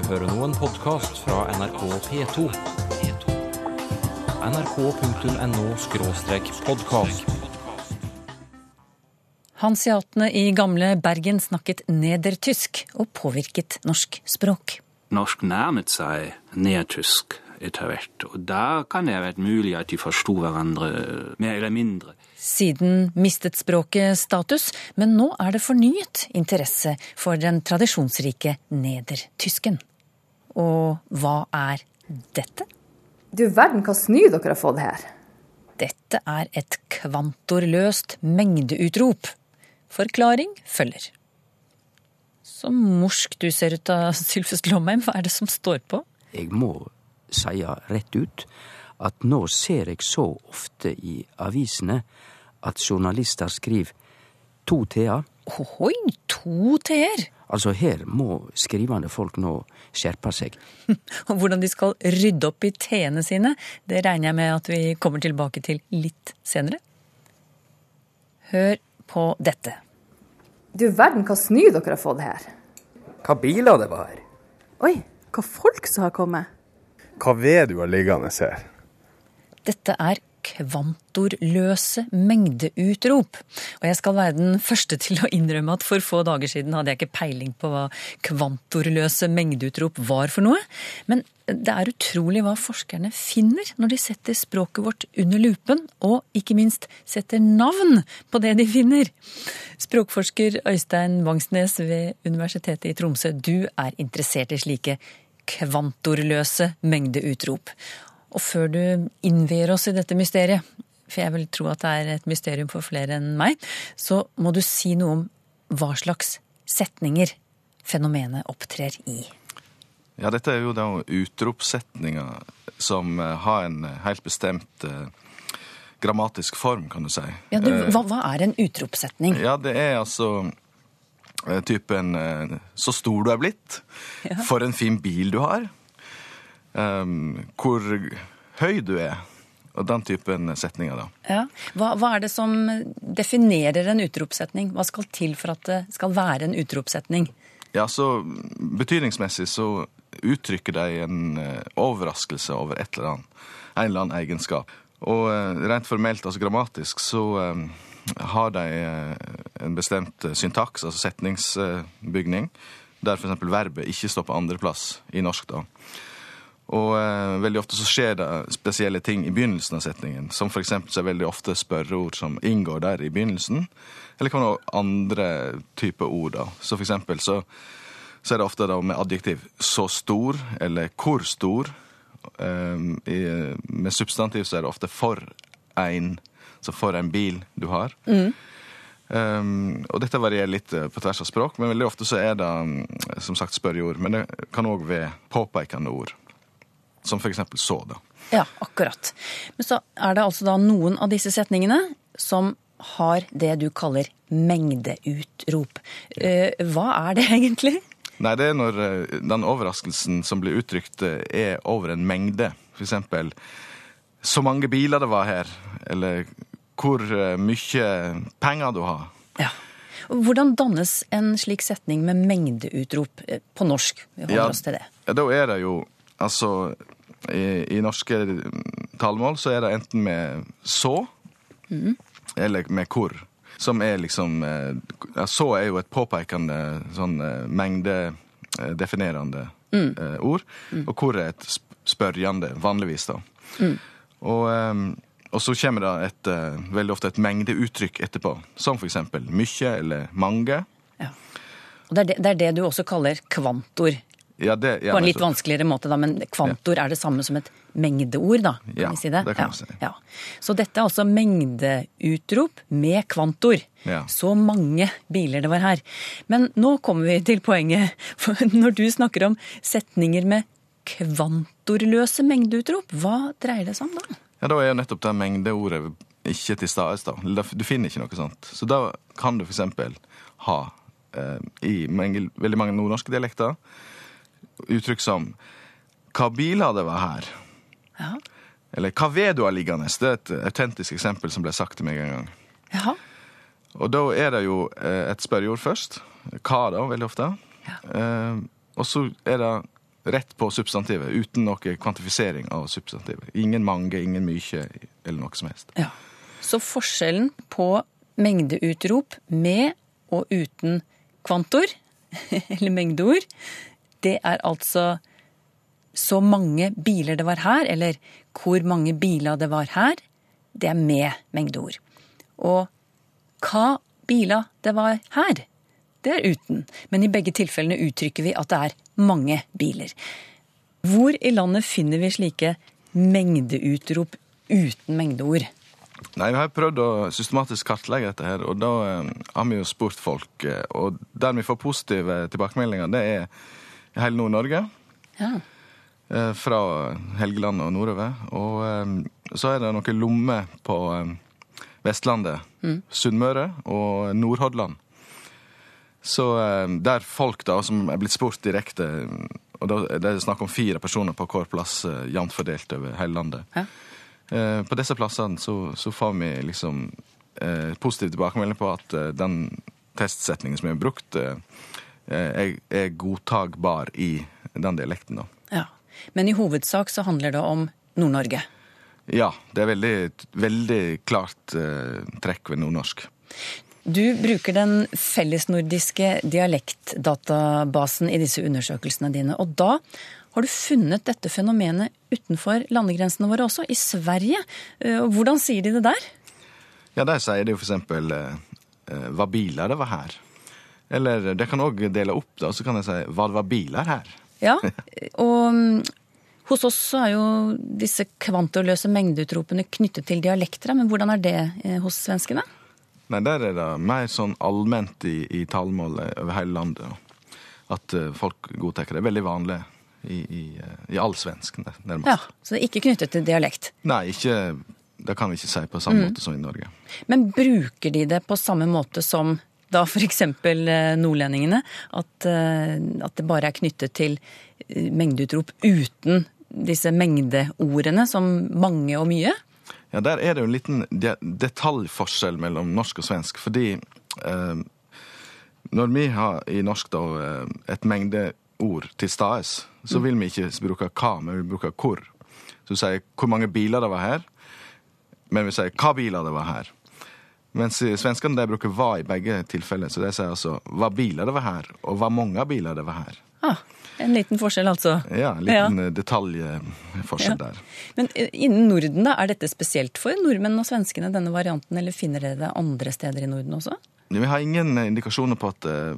hører nå en podkast fra NRK P2. nrk.no-podkast. Hanseatene i gamle Bergen snakket nedertysk og påvirket norsk språk. Norsk nærmet seg nedertysk etter hvert, og da kan det ha vært mulig at de forsto hverandre mer eller mindre. Siden mistet språket status, men nå er det fornyet interesse for den tradisjonsrike nedertysken. Og hva er dette? Du verden hva sny dere har fått her. Dette er et kvantorløst mengdeutrop. Forklaring følger. Så morsk du ser ut av Sylfest Lomheim. Hva er det som står på? Jeg må seie rett ut at nå ser jeg så ofte i avisene at journalister skriver to t-er. Ohoi, to t-er! Altså, her må skrivende folk nå skjerpe seg. Og hvordan de skal rydde opp i t-ene sine, det regner jeg med at vi kommer tilbake til litt senere. Hør på dette. Du verden hva snø dere har fått her. Hva biler det var her. Oi, hva folk som har kommet. Hva ved du har liggende her? Dette er kvantorløse mengdeutrop. Og jeg skal være den første til å innrømme at for få dager siden hadde jeg ikke peiling på hva kvantorløse mengdeutrop var for noe. Men det er utrolig hva forskerne finner når de setter språket vårt under lupen, og ikke minst setter navn på det de finner. Språkforsker Øystein Vangsnes ved Universitetet i Tromsø, du er interessert i slike kvantorløse mengdeutrop. Og før du innvier oss i dette mysteriet, for jeg vil tro at det er et mysterium for flere enn meg, så må du si noe om hva slags setninger fenomenet opptrer i. Ja, dette er jo da utropssetninger som eh, har en helt bestemt eh, grammatisk form, kan du si. Ja, du, hva, hva, er en utropssetning? Ja, det er altså eh, typen eh, 'så stor du er blitt', ja. 'for en fin bil du har', um, hvor høy du er. Og den typen setninger, da. Ja. Hva, hva, er det som definerer en utropssetning? Hva skal til for at det skal være en utropssetning? Ja, så Betydningsmessig så uttrykker de en uh, overraskelse over et eller annet. En eller annen egenskap. Og rent formelt, altså grammatisk, så uh, har de en bestemt syntaks, altså setningsbygning, der f.eks. verbet ikke står på andreplass i norsk. da. Og eh, veldig ofte så skjer det spesielle ting i begynnelsen av setningen. Som f.eks. så er veldig ofte spørreord som inngår der i begynnelsen. Eller kan være andre typer ord. da. Så for eksempel så, så er det ofte da med adjektiv 'så stor' eller 'hvor stor'. Eh, i, med substantiv så er det ofte 'for ein', så for en bil du har. Mm. Um, og dette varierer litt på tvers av språk, men veldig ofte så er det som sagt spørreord. Men det kan òg være påpekende ord. Som f.eks. så, da. Ja, akkurat. Men så er det altså da noen av disse setningene som har det du kaller mengdeutrop. Uh, hva er det egentlig? Nei, det er når eh, den overraskelsen som blir uttrykt, eh, er over en mengde. Eksempel så mange biler det var her, eller hvor mye penger du har. Ja. Hvordan dannes en slik setning med mengdeutrop på norsk? Vi holder ja, oss til det. Da er det jo Altså, i, i, norske tallmål så er det enten med så mm. eller med hvor. Som er liksom eh, ja, Så er jo et påpekende sånn eh, mengdedefinerende mm. eh, ord. Mm. Og hvor er et spørjende, vanligvis, da. Mm. Og, um, og, så kommer det et, uh, veldig ofte et mengdeuttrykk etterpå. Som eksempel mye eller mange. Ja. Og det er det, det er det du også kaller kvantor. Ja, det, ja, på en litt vanskeligere måte, da, men kvantor er det samme som et mengdeord, da? Kan ja, vi si det? det kan man si. Ja. Så dette er altså mengdeutrop med kvantor. Så mange biler det var her. Men nå kommer vi til poenget. For når du snakker om setninger med kvantorløse mengdeutrop, hva dreier det seg om da? Ja, Da er jo nettopp det mengdeordet ikke til stede. Du finner ikke noe sånt. Så da kan du f.eks. ha eh, i mange, veldig mange nordnorske dialekter uttrykk som 'Hva biler det var her?' Ja. Eller 'Hva ved du har liggende?' Det er et autentisk eksempel som ble sagt til meg en gang. Ja. Og da er det jo eh, et spørreord først. Hva da, veldig ofte. Ja. Eh, og så er det rett på substantivet, uten noe kvantifisering av substantivet. Ingen mange, ingen mye, eller noe som helst. Ja. Så forskjellen på mengdeutrop med og uten kvantor, eller mengdeord, det er altså så mange biler det var her, eller hvor mange biler det var her, det er med mengdeord. Og hva biler det var her, det er uten. Men i begge tilfellene uttrykker vi at det er mange biler. Hvor i landet finner vi slike mengdeutrop uten mengdeord? Nei, Vi har prøvd å systematisk kartlegge dette, her, og da eh, har vi jo spurt folk. Eh, og der vi får positive tilbakemeldinger, det er hele Nord-Norge. Ja. Eh, fra Helgeland og nordover. Og så er det noen lommer på Vestlandet, Vestlandet, Sunnmøre og Nordhordland. Så eh, der folk da, som er blitt spurt direkte, og da er snakk om fire personer på hver plass, eh, jevnt fordelt over hele landet. Ja. Eh, På disse plassene så, så får vi liksom eh, positiv tilbakemelding på at den testsetningen som vi har brukt, eh, er, er godtagbar i den dialekten. da. ja. Men i hovedsak så handler det om Nord-Norge. Ja, det er veldig, veldig klart eh, trekk ved nordnorsk. Du bruker den fellesnordiske dialektdatabasen i disse undersøkelsene dine. Og da har du funnet dette fenomenet utenfor landegrensene våre også, i Sverige. Eh, Hvordan sier de det der? Ja, der sier de eksempel eh, eh, hva biler det var her. Eller det kan òg dele opp, da, så kan jeg si hva det var biler her. Ja, og mm, hos oss er jo disse kvantoløse mengdeutropene knyttet til dialekter, men hvordan er det hos svenskene? Nei, der er det mer sånn allment i, i talemålet over hele landet. At eh, folk godtar det. Det er veldig vanlig i, i, eh, i all svensk, nærmest. Ja, Så det er ikke knyttet til dialekt. Nei, ikke, det kan vi ikke si på samme måte som i Norge. Men bruker de det på samme måte som da f.eks. nordlendingene? At, eh, at det bare er knyttet til eh, mengdeutrop uten disse mengdeordene som mange og mye? Ja, Der er det jo en liten de detaljforskjell mellom norsk og svensk. Fordi eh, når vi har i norsk da et mengde ord til stades, så vil vi ikke bruke hva, men vi bruker hvor. Så vi sier hvor mange biler det var her, men vi sier hva biler det var her. Mens svenskene de bruker hva i begge tilfeller. Så de sier altså hva biler det var her, og hva mange biler det var her. Ah, en liten forskjell, altså. Ja, en liten ja. detaljforskjell der. Men eh, innen Norden, da, er dette spesielt for nordmenn og svenskene, denne varianten, eller finner dere det andre steder i Norden også? Vi har ingen indikasjoner på at, eh,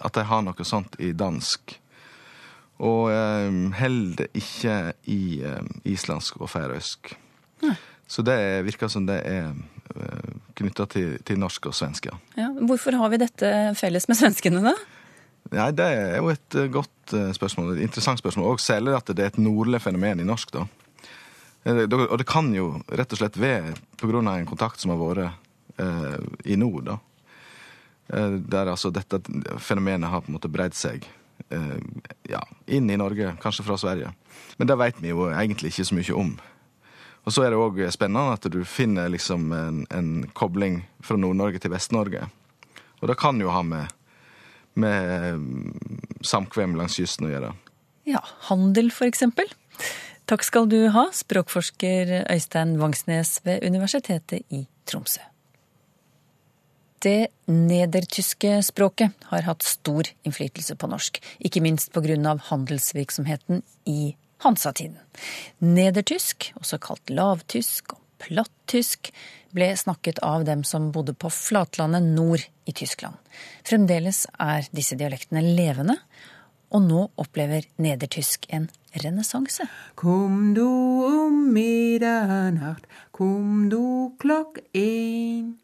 at de har noe sånt i dansk. Og eh, heller ikke i eh, islandsk og færøysk. Så det virker som det er knytta til, til norsk og svensk, ja. Ja, hvorfor har vi dette felles med svenskene, da? Nei, Det er jo et eh, godt eh, spørsmål, et interessant spørsmål. Og særlig at det er et nordlig fenomen i norsk. da. Eh, Og det kan jo rett og slett være pga. en kontakt som har vært eh, i nord. da. Der altså dette fenomenet har på en måte breid seg eh, ja, inn i Norge, kanskje fra Sverige. Men det vet vi jo egentlig ikke så mye om. Og så er det òg spennende at du finner liksom en, en kobling fra Nord-Norge til Vest-Norge. Og det kan jo ha med, med mm, samkvem langs kysten å gjøre. Ja, handel eksempel. Takk skal du ha, språkforsker Øystein Vangsnes ved Universitetet i Tromsø. Det nedertyske språket har hatt stor innflytelse på norsk, ikke minst pga. handelsvirksomheten i hansatiden. Nedertysk, også kalt lavtysk og plattysk, ble snakket av dem som bodde på flatlandet nord i Tyskland. Fremdeles er disse dialektene levende, og nå opplever nedertysk en renessanse. Kom du om midnatt, kom du klokk én.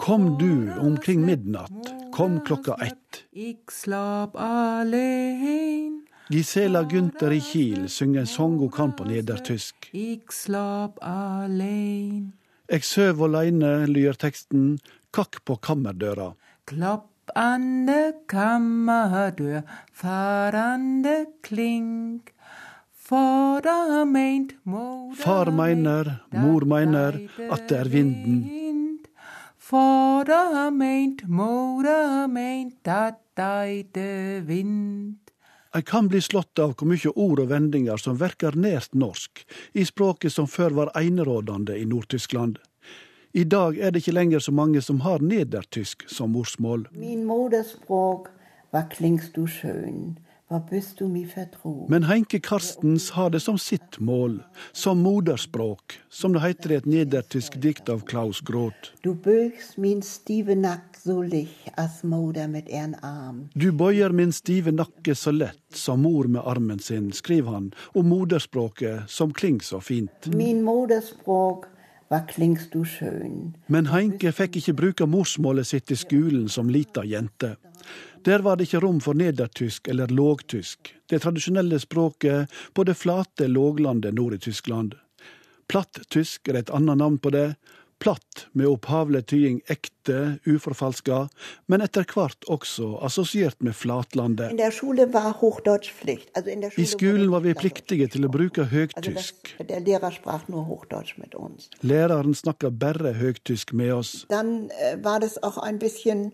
Kom du omkring midnatt, kom klokka ett. Ik slapp alein. Gisela Gunther i Kiel synger en sang hun kan på nedertysk. Ik slapp alein. Eg søv åleine, lyder teksten, kakk på kammerdøra. Klappande kammerdør, farande klink. Far meiner, mor meiner, at det er vinden. Fader meint, mora meint, at det er vind. En kan bli slått av hvor mye ord og vendinger som verker nært norsk, i språket som før var einerådande i Nord-Tyskland. I dag er det ikke lenger så mange som har nedertysk som morsmål. Min moderspråk var klingst du skjøn? Hva bist du mi vertro. Men Heinke Karstens har det som sitt mål, som moderspråk, som det heter i et nedertysk dikt av Klaus Groth. Du bögst min stive nack så lich as moder med en arm. Du bøyer min stive nakke så lett som mor med armen sin, skriver han om moderspråket som kling så fint. Min moderspråk var klingst du schön. Men Heinke fikk ikke bruke morsmålet sitt i skolen som lita jente. Der var det ikke rom for nedertysk eller lågtysk, det tradisjonelle språket på det flate låglandet nord i Tyskland. Platt-tysk er et annet navn på det. Platt med opphavlig tyding ekte, uforfalska, men etter hvert også assosiert med flatlandet. I skolen var vi pliktige til å bruke høgtysk. Læreren Lehrer bare høgtysk med oss. Da Læreren snakka bare høgtysk med oss.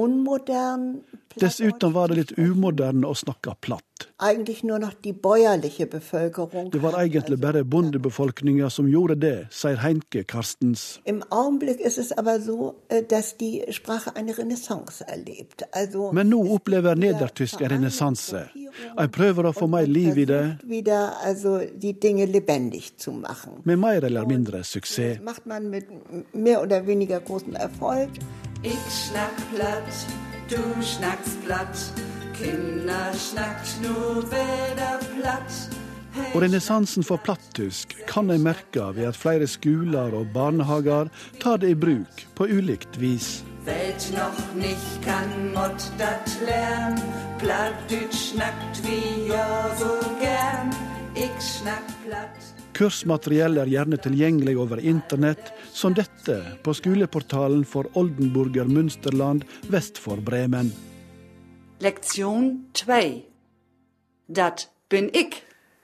Unmodern. Dessuten var det litt umoderne å snakke platt. Eigentlich nur noch die bäuerliche Bevölkerung. Det var egentlig bare bondebefolkninga som gjorde det, sier Heinke Karstens. Im Augenblick ist es aber so, äh, dass die Sprache eine Renaissance erlebt. Also Men nå opplever nedertysk en renessanse. En prøver å få mer liv i det, wieder also die Dinge lebendig zu machen. med mer eller mindre suksess. Macht man mit mehr oder weniger Erfolg. Ich schnack platt, du schnackst platt. Kinder schnackt nur wieder platt. Og renessansen for plattysk kan en merke ved at flere skoler og barnehager tar det i bruk på ulikt vis. Welt noch nicht kann Mott dat lernen. Plattdütsch schnackt wie ja so gern. Ich schnack platt. Kursmateriell er gjerne tilgjengelig over internett, som dette på skoleportalen for Oldenburger Münsterland vest for Bremen. Lektion 2. Dat bin ich.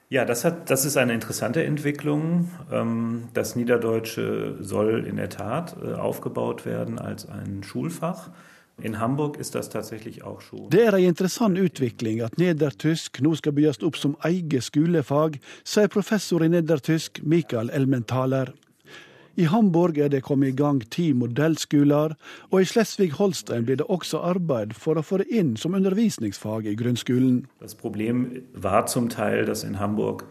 Ja, das, hat, das ist eine interessante Entwicklung. Ähm, Das Niederdeutsche soll in der Tat äh, aufgebaut werden als ein Schulfach. In Hamburg ist das tatsächlich auch schon. Det er ei interessant utvikling at nedertysk nå skal bygges opp som eget skolefag, sier professor i nedertysk Mikael Elmenthaler. I Hamburg er det kommet i gang ti modellskoler, og i Slesvig-Holstein blir det også arbeid for å få det inn som undervisningsfag i grunnskolen. Das Problem var zum Teil, dass in Hamburg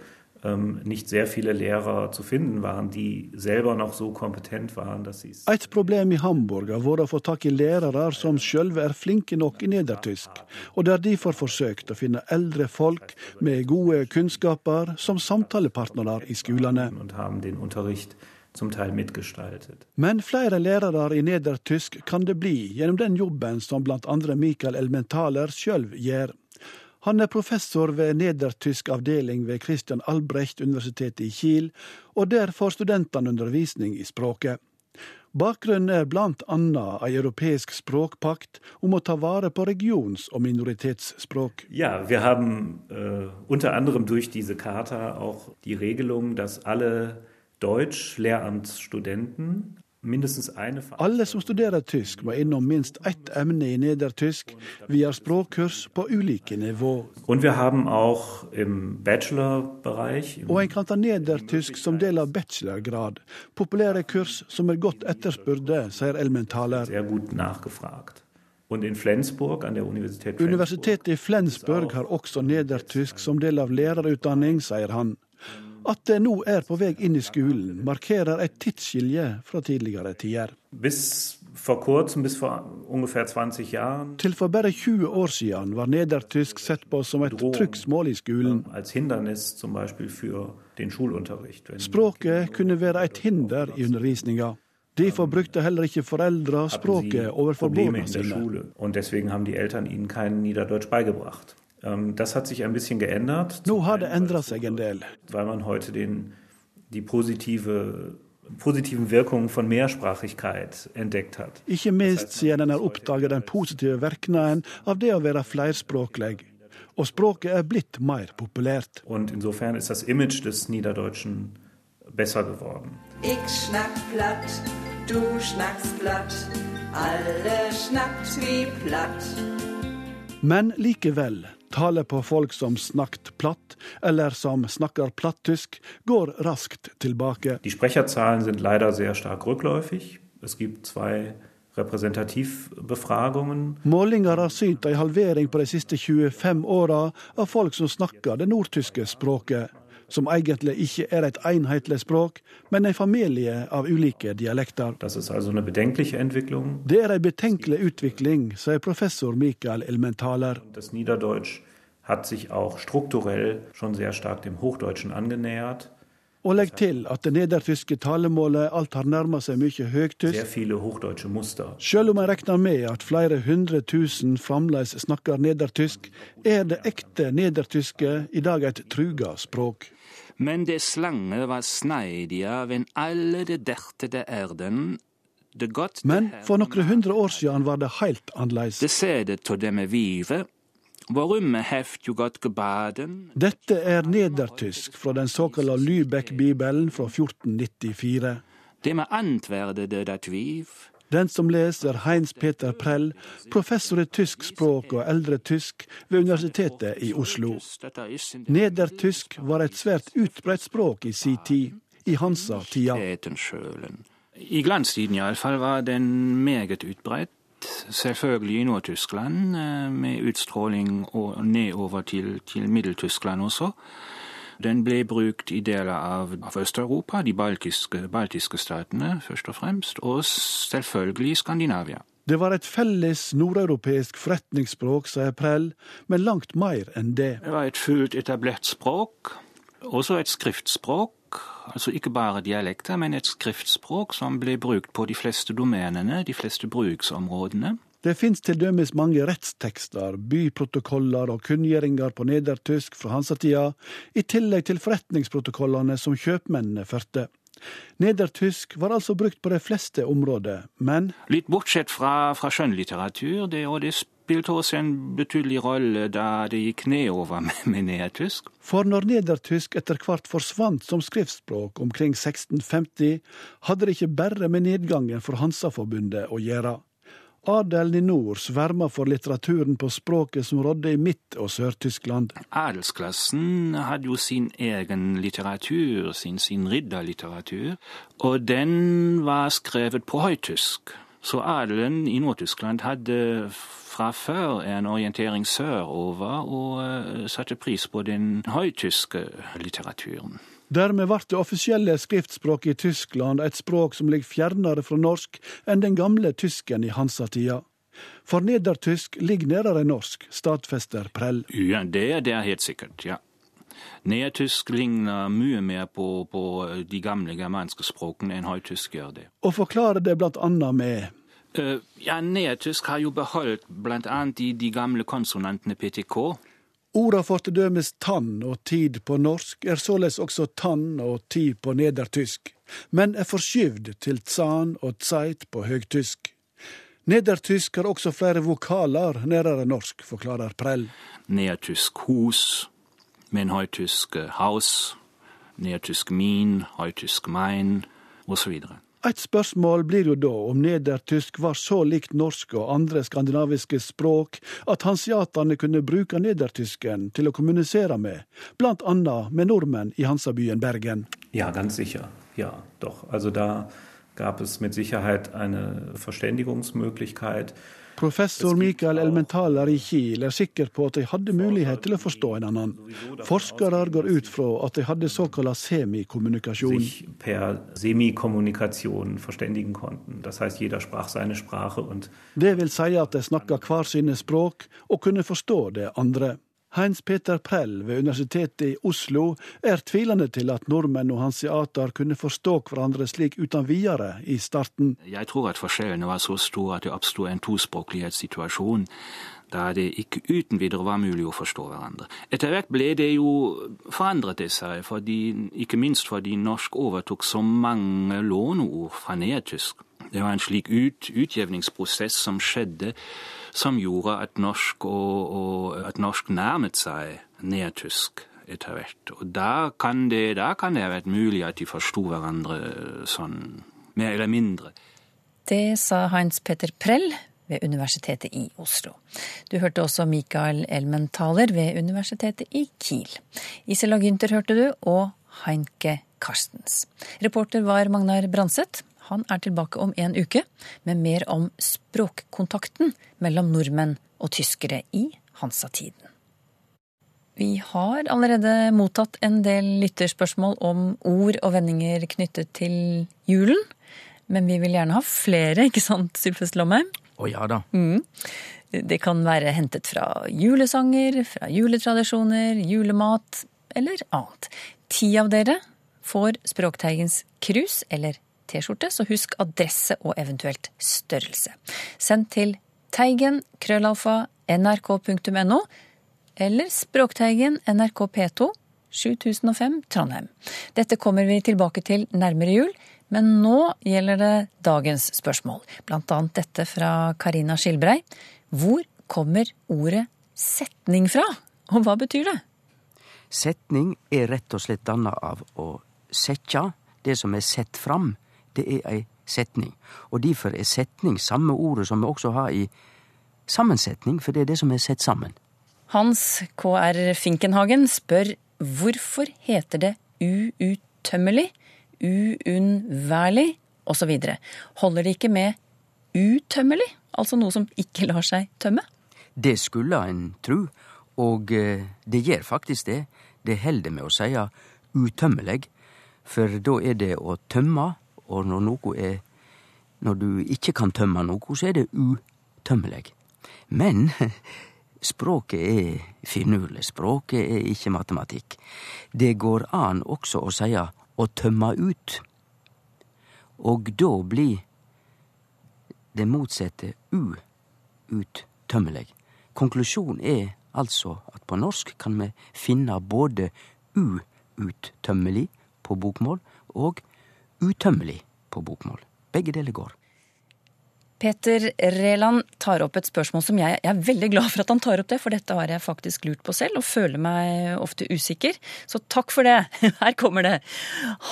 nicht sehr viele Lehrer zu finden waren, die selber noch so kompetent waren, dass sie Et problem i Hamburg har vært å få tak i lærere som selv er flinke nok i nedertysk, og det har derfor forsøkt å finne eldre folk med gode kunnskaper som samtalepartnere i skolene. Men flere lærere i nedertysk kan det bli gjennom den jobben som andre Mikael Elmentaler sjøl gjør. Han er professor ved nedertysk avdeling ved Christian Albrecht-universitetet i Kiel, og der får studentene undervisning i språket. Bakgrunnen er blant annet ei europeisk språkpakt om å ta vare på regions- og minoritetsspråk. Ja, vi har under unter anderem durch diese Charta auch die Regelung, dass alle Deutsch-Lehramtsstudenten Alle som studerer tysk, må innom minst ett emne i nedertysk via språkkurs på ulike nivå. Og en kan ta nedertysk som del av bachelorgrad. Populære kurs som er godt etterspurte, sier Elmentaler. Universitetet i Flensburg har også nedertysk som del av lærerutdanning, sier han. At det nå er på vei inn i skolen, markerer et tidsskilje fra tidligere tider. For kort, bis ungefähr 20 år. Til for bare 20 år siden var nedertysk sett på som et trykksmål i skolen. Språket kunne være et hinder i undervisninga. Derfor brukte heller ikke foreldre språket overfor barna sine. Ähm, Das hat sich ein bisschen geändert, Nå har det endra seg en del. weil man heute den, die positive, positiven Wirkungen von Mehrsprachigkeit entdeckt hat. Ikke minst siden en har oppdaget den positive virkningen av det å være flerspråklig. Og språket er blitt mer populært. Und insofern ist das Image des Niederdeutschen besser geworden. Ich schnack platt, du schnackst platt. Alle schnackt wie platt. Men likevel, Tale på folk som snakket platt, eller som snakker plattysk, går raskt tilbake. Die Sprecherzahlen sind leider sehr stark rückläufig. Es gibt zwei Målinger har synt ei halvering på de siste 25 åra av folk som snakker det nordtyske språket, som egentlig ikke er et enhetlig språk, men en familie av ulike dialekter. Det er en betenkelig utvikling, sier professor Michael Elmenthaler. Hat sich auch strukturell schon sehr stark dem Hochdeutschen angenähert. Og legg til at det nedertyske talemålet alt har nærma seg mye høgtysk. Selv om en regner med at flere hundre tusen fremdeles snakker nedertysk, er det ekte nedertyske i dag et truga språk. Men de slange var sneidiga ved alle de derte de erden De godt Men for noen hundre år siden var det helt annerledes. det ser det til dem vive, godt gebaden, Dette er nedertysk fra den såkalte Lübeck-bibelen fra 1494. dem antverde det dat viv, Den som leser Heinz Peter Prell, professor i tysk språk og eldre tysk ved Universitetet i Oslo. Nedertysk var et svært utbredt språk i si tid, i Hansa-tida. I glanstiden iallfall var den meget utbredt. Selvfølgelig i Nord-Tyskland, eh, med utstråling og nedover til, til Middeltyskland også. Den ble brukt i deler av, av Øst-Europa, de baltiske, baltiske statene først og fremst, og selvfølgelig Skandinavia. Det var et felles nordeuropeisk forretningsspråk, sier Prell, men langt mer enn det. Det var et fullt etablert språk, også et skriftspråk. Altså ikke bare dialekter, men et skriftspråk som ble brukt på de fleste domenene, de fleste bruksområdene. Det finnes til dømes mange rettstekster, byprotokoller og kunngjøringer på nedertysk fra hansatida, i tillegg til forretningsprotokollene som kjøpmennene førte. Nedertysk var altså brukt på de fleste områder, men Litt bortsett fra, fra skjønnlitteratur, det, og det spilte også en betydelig rolle da det gikk nedover med, med nedertysk. For når nedertysk etter hvert forsvant som skriftspråk omkring 1650, hadde det ikke bare med nedgangen for Hansaforbundet å gjøre. Adelen i nord sverma for litteraturen på språket som rådde i Midt- og Sør-Tyskland. Adelsklassen hadde jo sin egen litteratur, sin, sin ridderlitteratur, og den var skrevet på høytysk. Så adelen i Nord-Tyskland hadde fra før en orientering sørover og eh, satte pris på den høytyske litteraturen. Dermed ble det offisielle skriftspråket i Tyskland et språk som ligger fjernere fra norsk enn den gamle tysken i hansatida. For nedertysk ligger nærere norsk, stadfester Prell. Ja, det, det er helt sikkert, ja. Nedertysk ligner mye mer på, på de gamle germanske språkene enn høytysk gjør det. Og forklarer det blant annet med Eh, ja, Nedertysk har jo beholdt annet de, de gamle konsonantene PTK. Orda for til dømes tann og tid på norsk er således også tann og tid på nedertysk, men er forskyvd til tsan og tseit på høgtysk. Nedertysk har også flere vokaler nærere norsk, forklarer Prell. Nedertysk hus, men høytysk eh, haus, nedertysk min, høytysk mein, osv. Et spørsmål blir jo da om nedertysk var så likt norsk og andre skandinaviske språk at hansiatene kunne bruke nedertysken til å kommunisere med, blant annet med nordmenn i hansabyen Bergen. Ja, ganz sicher. Ja, doch. Also da gab es mit Sicherheit eine Verständigungsmöglichkeit. Professor Mikael i Kiel er sikker på at de hadde mulighet til å forstå en annen. Forskere går ut fra at de hadde såkalt semikommunikasjon. Det vil si at de snakka hver sine språk og kunne forstå det andre. Heinz Peter Prell ved Universitetet i Oslo er tvilende til at nordmenn og hanseater kunne forstå hverandre slik uten videre i starten. Jeg tror at forskjellene var så store at det oppsto en tospråklighetssituasjon da det ikke uten videre var mulig å forstå hverandre. Etter hvert ble det jo forandret seg, fordi, ikke minst fordi norsk overtok så mange låneord fra nedertysk. Det var en slik ut, utjevningsprosess som skjedde, som gjorde at norsk, og, og, at norsk nærmet seg nedertysk etter hvert. Og da kan, det, da kan det ha vært mulig at de forsto hverandre sånn mer eller mindre. Det sa Heinz Peter Prell, ved Universitetet i Oslo. Du hørte også Mikael Elmenthaler ved Universitetet i Kiel. Isela Gynter hørte du, og Heinke Carstens. Reporter var Magnar Branseth. Han er tilbake om en uke med mer om språkkontakten mellom nordmenn og tyskere i Hansa-tiden. Vi har allerede mottatt en del lytterspørsmål om ord og vendinger knyttet til julen. Men vi vil gjerne ha flere, ikke sant, Sylfest Lomheim? Å ja da. Mm. Det kan være hentet fra julesanger, fra juletradisjoner, julemat eller annet. Ti av dere får Språkteigens krus eller T-skjorte, så husk adresse og eventuelt størrelse. Send til teigen krøllalfa nrk.no eller Språkteigen NRK P2 7005 Trondheim. Dette kommer vi tilbake til nærmere jul, men nå gjelder det dagens spørsmål. Blant annet dette fra Karina Skilbrei. Hvor kommer ordet setning fra, og hva betyr det? Setning er rett og slett danna av å setja. Det som er sett fram, det er ei setning. Og derfor er setning samme ordet som vi også har i sammensetning, for det er det som er sett sammen. Hans KR Finkenhagen spør hvorfor heter det uuttømmelig, uunnværlig osv. Holder det ikke med utømmelig, altså noe som ikke lar seg tømme? Det skulle en tru, og eh, det gjør faktisk det. Det holder med å si utømmelig, for da er det å tømme, og når noe er Når du ikke kan tømme noe, så er det utømmelig. Men språket er finurlig. Språket er ikke matematikk. Det går an også å seie å tømme ut. Og da blir det motsette uuttømmelig. Konklusjonen er altså at på norsk kan vi finne både uuttømmelig på bokmål og utømmelig på bokmål. Begge deler går. Peter Reland tar opp et spørsmål som jeg, jeg, er veldig glad for at han tar opp det, for dette har jeg faktisk lurt på selv og føler meg ofte usikker. Så takk for det. Her kommer det.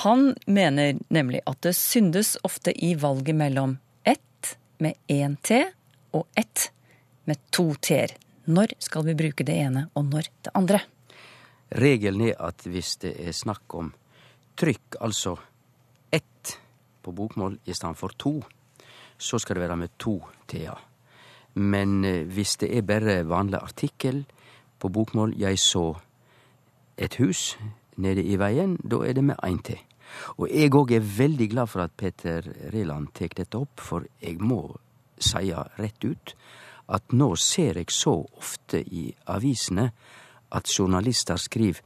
Han mener nemlig at det syndes ofte i valget mellom ett med én T og ett med to T-er. Når skal vi bruke det ene, og når det andre? Regelen er at hvis det er snakk om trykk, altså på bokmål i stedet for to, så skal det være med to t-er. Men hvis det er bare vanlig artikkel på bokmål 'jeg så et hus' nede i veien, da er det med én t. Og jeg òg er veldig glad for at Peter Reland tek dette opp, for jeg må seie rett ut at nå ser jeg så ofte i avisene at journalister skriver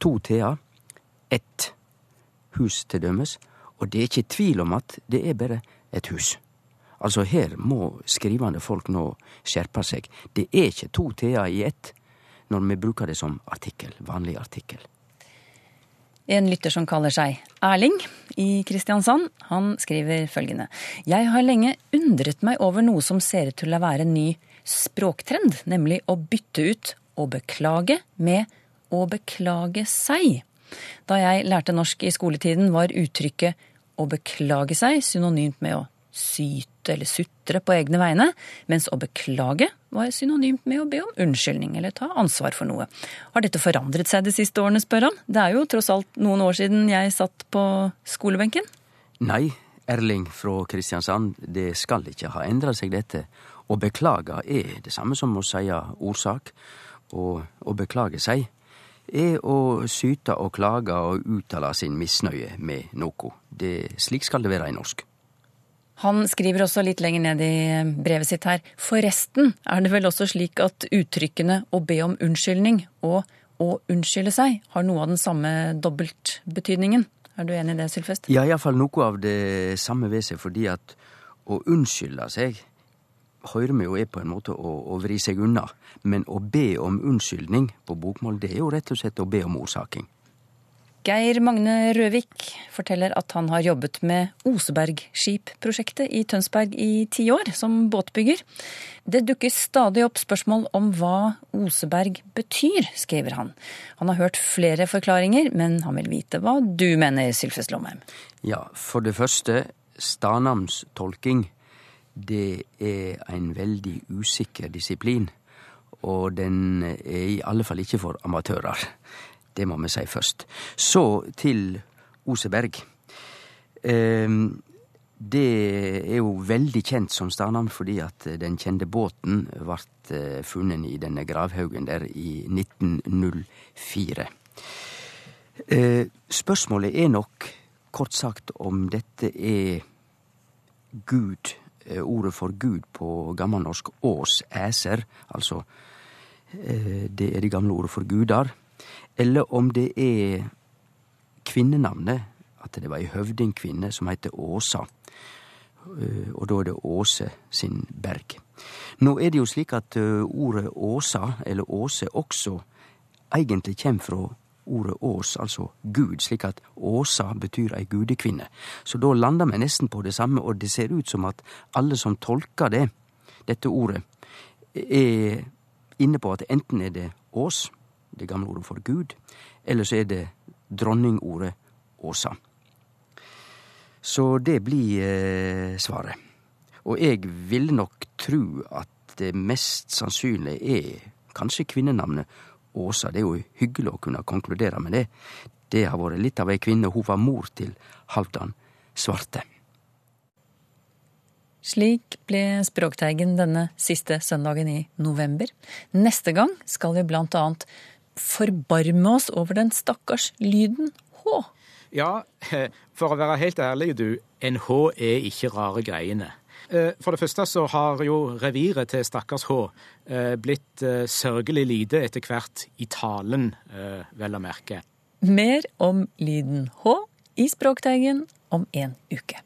to t-er, ett hus til dømes, og det er ikke tvil om at det er bare et hus. Altså, her må skrivende folk nå skjerpe seg. Det er ikke to t-er i ett når vi bruker det som artikkel, vanlig artikkel. En lytter som kaller seg Erling i Kristiansand, han skriver følgende. Jeg har lenge undret meg over noe som ser ut til å være en ny språktrend, nemlig å bytte ut å beklage med å beklage seg. Da jeg lærte norsk i skoletiden, var uttrykket å beklage seg synonymt med å syte eller sutre på egne vegne, mens å beklage var synonymt med å be om unnskyldning eller ta ansvar for noe. Har dette forandret seg de siste årene, spør han. Det er jo tross alt noen år siden jeg satt på skolebenken. Nei, Erling fra Kristiansand, det skal ikke ha endra seg, dette. Å beklage er det samme som å si orsak, og å beklage seg er å syte og klage og uttale sin misnøye med noe. Det, slik skal det være i norsk. Han skriver også litt lenger ned i brevet sitt her. Forresten er det vel også slik at uttrykkene å be om unnskyldning og å unnskylde seg har noe av den samme dobbeltbetydningen. Er du enig i det, Sylfest? Ja, iallfall noe av det samme ved seg, fordi at å unnskylde seg vi jo er på en måte å, å vri seg unna. Men å be om unnskyldning på bokmål, det er jo rett og slett å be om ordsaking. Geir Magne Røvik forteller at han har jobbet med Osebergskip-prosjektet i Tønsberg i ti år, som båtbygger. Det dukker stadig opp spørsmål om hva Oseberg betyr, skriver han. Han har hørt flere forklaringer, men han vil vite hva du mener, Sylfest Lomheim. Ja, for det første, stadnamnstolking det er en veldig usikker disiplin. Og den er i alle fall ikke for amatører. Det må vi si først. Så til Oseberg. Ehm, det er jo veldig kjent som stadnavn fordi at den kjente båten ble funnet i denne gravhaugen der i 1904. Eh, spørsmålet er nok kort sagt om dette er Gud, eh, ordet for Gud på gammelnorsk ås, æser, altså eh, det er det gamle ordet for gudar, eller om det er kvinnenavnet, at det var ei høvdingkvinne som heter Åsa, og da er det Åse sin berg. Nå er det jo slik at ordet Åsa, eller Åse, også egentlig kjem fra ordet ås, altså Gud, slik at Åsa betyr ei gudekvinne. Så da lander vi nesten på det samme, og det ser ut som at alle som tolker det, dette ordet, er inne på at enten er det Ås, det gamle ordet for Gud, eller så er det dronningordet Åsa. Så det blir eh, svaret. Og jeg vil nok tru at det mest sannsynlige er kanskje kvinnenavnet Åsa. Det er jo hyggelig å kunne konkludere med det. Det har vært litt av ei kvinne. Hun var mor til Halvdan Svarte. Slik ble Språkteigen denne siste søndagen i november. Neste gang skal vi blant annet forbarme oss over den stakkars lyden H. Ja, for å være helt ærlig, du, en H er ikke rare greiene. For det første så har jo reviret til stakkars H blitt sørgelig lite etter hvert i talen, vel å merke. Mer om lyden H i Språkteigen om en uke.